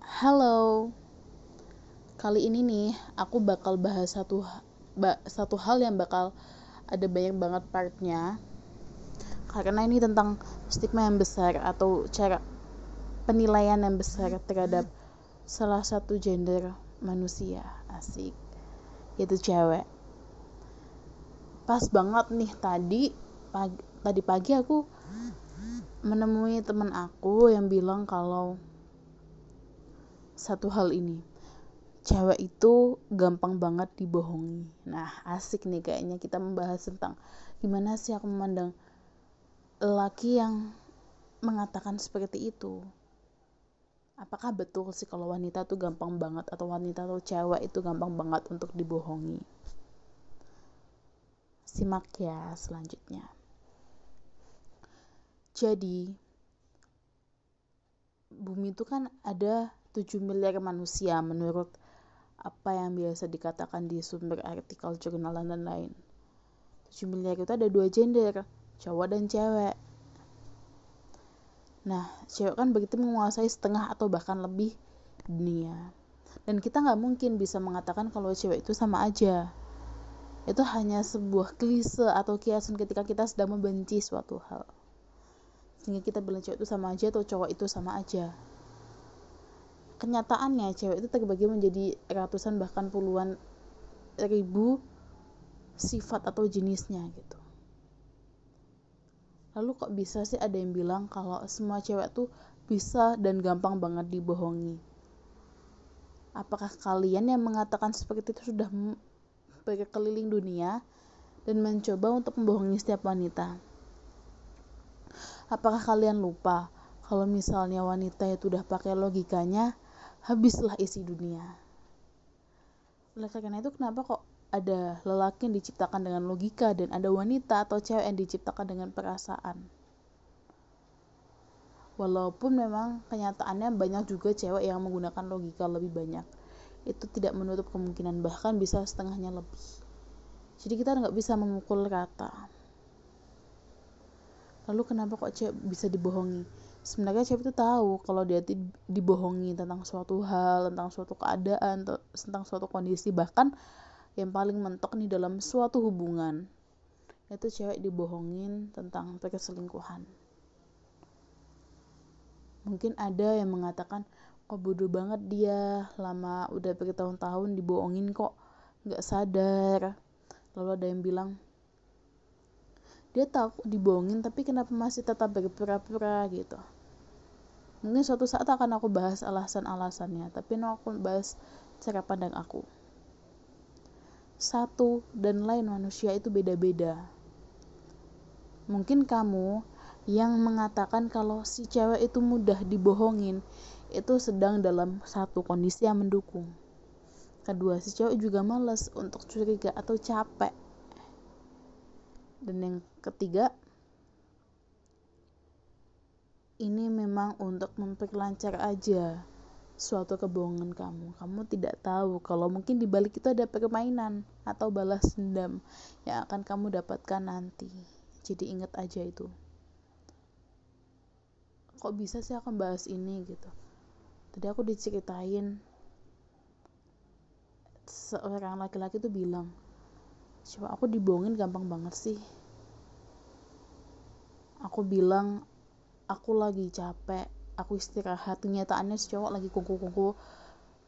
Halo. Kali ini nih aku bakal bahas satu satu hal yang bakal ada banyak banget partnya. Karena ini tentang stigma yang besar atau cara penilaian yang besar terhadap salah satu gender manusia. Asik. Yaitu cewek. Pas banget nih tadi pagi, tadi pagi aku menemui teman aku yang bilang kalau satu hal ini cewek itu gampang banget dibohongi. Nah asik nih kayaknya kita membahas tentang gimana sih aku memandang laki yang mengatakan seperti itu. Apakah betul sih kalau wanita tuh gampang banget atau wanita atau cewek itu gampang banget untuk dibohongi? Simak ya selanjutnya jadi bumi itu kan ada 7 miliar manusia menurut apa yang biasa dikatakan di sumber artikel jurnal dan lain-lain. 7 miliar itu ada dua gender, cowok dan cewek. Nah, cewek kan begitu menguasai setengah atau bahkan lebih dunia. Dan kita nggak mungkin bisa mengatakan kalau cewek itu sama aja. Itu hanya sebuah klise atau kiasan ketika kita sedang membenci suatu hal. Sehingga kita bilang cewek itu sama aja atau cowok itu sama aja. Kenyataannya cewek itu terbagi menjadi ratusan bahkan puluhan ribu sifat atau jenisnya gitu. Lalu kok bisa sih ada yang bilang kalau semua cewek tuh bisa dan gampang banget dibohongi? Apakah kalian yang mengatakan seperti itu sudah berkeliling dunia dan mencoba untuk membohongi setiap wanita apakah kalian lupa kalau misalnya wanita itu udah pakai logikanya habislah isi dunia. Oleh karena itu kenapa kok ada lelaki yang diciptakan dengan logika dan ada wanita atau cewek yang diciptakan dengan perasaan? Walaupun memang kenyataannya banyak juga cewek yang menggunakan logika lebih banyak. Itu tidak menutup kemungkinan bahkan bisa setengahnya lebih. Jadi kita nggak bisa memukul rata. Lalu kenapa kok cewek bisa dibohongi? sebenarnya cewek itu tahu kalau dia dibohongi tentang suatu hal tentang suatu keadaan tentang suatu kondisi bahkan yang paling mentok nih dalam suatu hubungan itu cewek dibohongin tentang perselingkuhan mungkin ada yang mengatakan kok bodoh banget dia lama udah bertahun-tahun dibohongin kok nggak sadar lalu ada yang bilang dia tahu dibohongin tapi kenapa masih tetap berpura-pura gitu? Mungkin suatu saat akan aku bahas alasan-alasannya tapi no aku bahas cara pandang aku. Satu dan lain manusia itu beda-beda. Mungkin kamu yang mengatakan kalau si cewek itu mudah dibohongin itu sedang dalam satu kondisi yang mendukung. Kedua si cewek juga males untuk curiga atau capek dan yang ketiga ini memang untuk memperlancar aja suatu kebohongan kamu. Kamu tidak tahu kalau mungkin di balik itu ada permainan atau balas dendam yang akan kamu dapatkan nanti. Jadi ingat aja itu. Kok bisa sih aku bahas ini gitu? Tadi aku diceritain seorang laki-laki tuh bilang, coba aku dibohongin gampang banget sih. Aku bilang aku lagi capek aku istirahat. Kenyataannya si cowok lagi kuku-kuku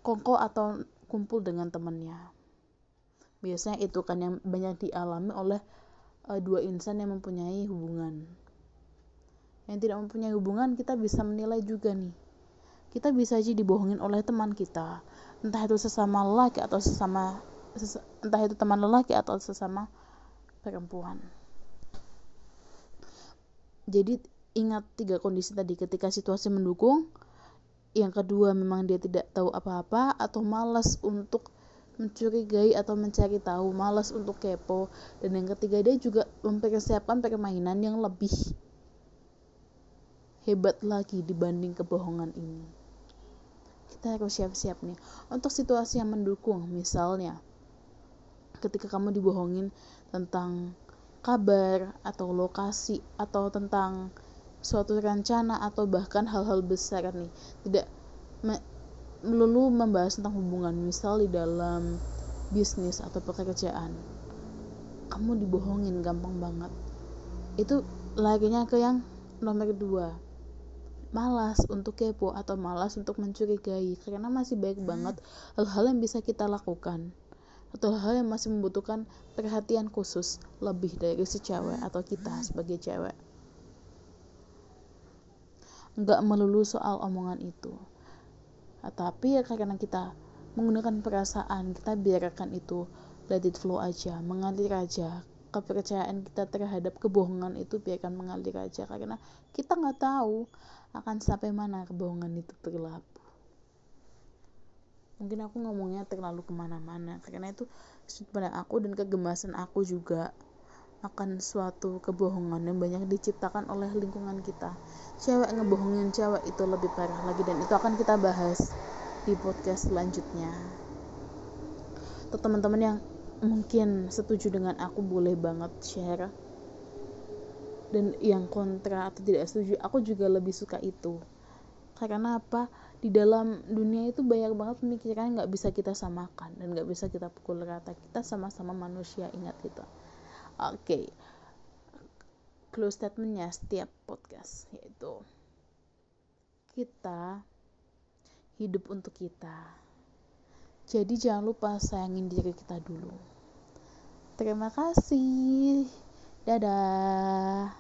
kongko atau kumpul dengan temannya biasanya itu kan yang banyak dialami oleh uh, dua insan yang mempunyai hubungan. Yang tidak mempunyai hubungan kita bisa menilai juga nih. Kita bisa aja dibohongin oleh teman kita. Entah itu sesama laki atau sesama entah itu teman lelaki atau sesama perempuan jadi ingat tiga kondisi tadi. Ketika situasi mendukung yang kedua memang dia tidak tahu apa-apa atau malas untuk mencurigai atau mencari tahu, malas untuk kepo, dan yang ketiga dia juga mempersiapkan permainan yang lebih hebat lagi dibanding kebohongan ini. Kita harus siap-siap nih. Untuk situasi yang mendukung, misalnya ketika kamu dibohongin tentang kabar atau lokasi atau tentang suatu rencana atau bahkan hal-hal besar nih. Tidak me melulu membahas tentang hubungan misal di dalam bisnis atau pekerjaan. Kamu dibohongin gampang banget. Itu larinya ke yang nomor dua. Malas untuk kepo atau malas untuk mencurigai karena masih banyak banget hal-hal yang bisa kita lakukan atau hal yang masih membutuhkan perhatian khusus lebih dari si cewek atau kita sebagai cewek. Nggak melulu soal omongan itu. Tapi ya karena kita menggunakan perasaan kita biarkan itu let it flow aja mengalir aja. Kepercayaan kita terhadap kebohongan itu biarkan mengalir aja karena kita nggak tahu akan sampai mana kebohongan itu berlaku mungkin aku ngomongnya terlalu ke mana-mana karena itu pada aku dan kegemasan aku juga akan suatu kebohongan yang banyak diciptakan oleh lingkungan kita. Cewek ngebohongin cewek itu lebih parah lagi dan itu akan kita bahas di podcast selanjutnya. Untuk teman-teman yang mungkin setuju dengan aku boleh banget share. Dan yang kontra atau tidak setuju aku juga lebih suka itu. Karena apa di dalam dunia itu banyak banget pemikiran nggak bisa kita samakan dan nggak bisa kita pukul rata. Kita sama-sama manusia ingat itu. Oke. Okay. close statementnya setiap podcast yaitu kita hidup untuk kita. Jadi jangan lupa sayangin diri kita dulu. Terima kasih. Dadah